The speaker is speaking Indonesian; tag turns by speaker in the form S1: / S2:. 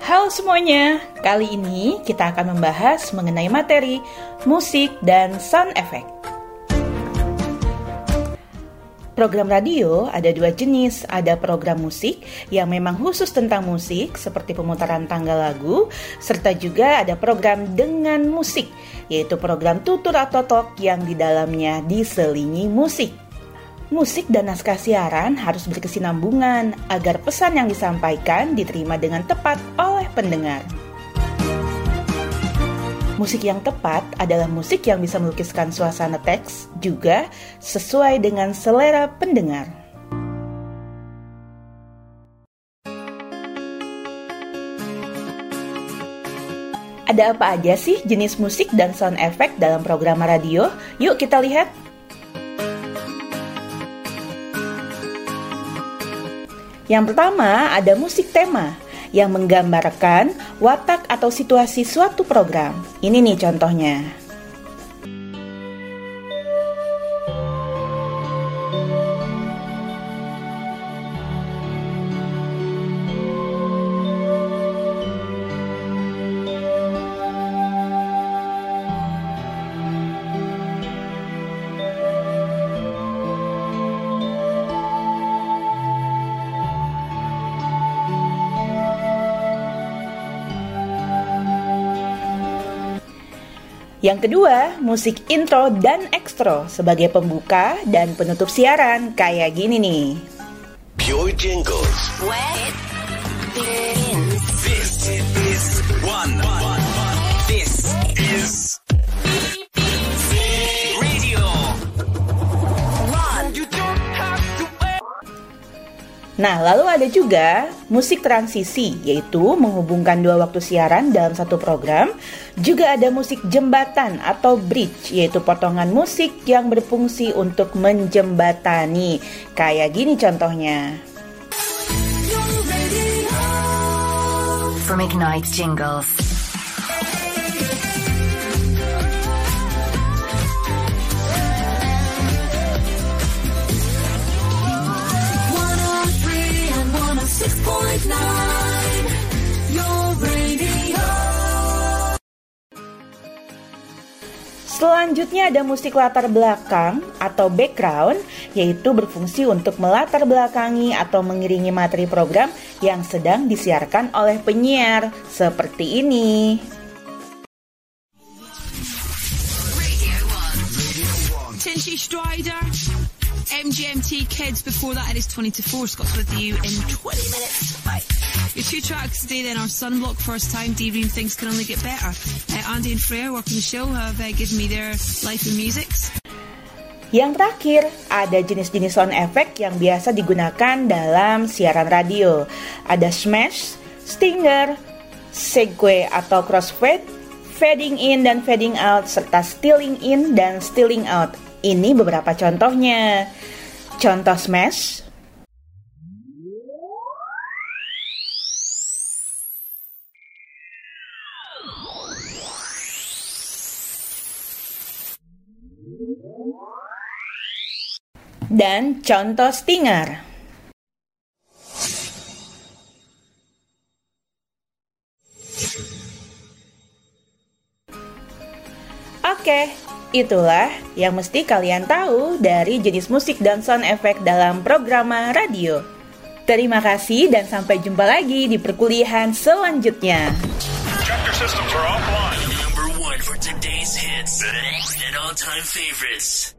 S1: Halo semuanya, kali ini kita akan membahas mengenai materi musik dan sound effect. Program radio ada dua jenis, ada program musik yang memang khusus tentang musik seperti pemutaran tanggal lagu, serta juga ada program dengan musik, yaitu program tutur atau talk yang di dalamnya diselingi musik. Musik dan naskah siaran harus berkesinambungan agar pesan yang disampaikan diterima dengan tepat oleh pendengar. Musik yang tepat adalah musik yang bisa melukiskan suasana teks juga sesuai dengan selera pendengar. Ada apa aja sih jenis musik dan sound effect dalam program radio? Yuk kita lihat. Yang pertama ada musik tema yang menggambarkan watak atau situasi suatu program. Ini nih contohnya. Yang kedua, musik intro dan extra sebagai pembuka dan penutup siaran kayak gini nih. Pure Jingles. This is one. Nah, lalu ada juga musik transisi, yaitu menghubungkan dua waktu siaran dalam satu program. Juga ada musik jembatan atau bridge, yaitu potongan musik yang berfungsi untuk menjembatani. Kayak gini contohnya. From Ignite Jingles. Selanjutnya ada musik latar belakang atau background, yaitu berfungsi untuk melatar belakangi atau mengiringi materi program yang sedang disiarkan oleh penyiar, seperti ini. Strider. MGMT Kids before that. It is 20 to 4. Scott's with you in 20 minutes. Bye. Your two tracks today then are Sunblock First Time, Daydream Things Can Only Get Better. Uh, Andy and Freya working the show have uh, given me their life in music. Yang terakhir, ada jenis-jenis sound effect yang biasa digunakan dalam siaran radio. Ada smash, stinger, segue atau crossfade, fading in dan fading out, serta stealing in dan stealing out. Ini beberapa contohnya. Contoh smash. Dan contoh stinger. Oke, Itulah yang mesti kalian tahu dari jenis musik dan sound effect dalam program radio. Terima kasih dan sampai jumpa lagi di perkuliahan selanjutnya. Number one for today's hits and all-time favorites.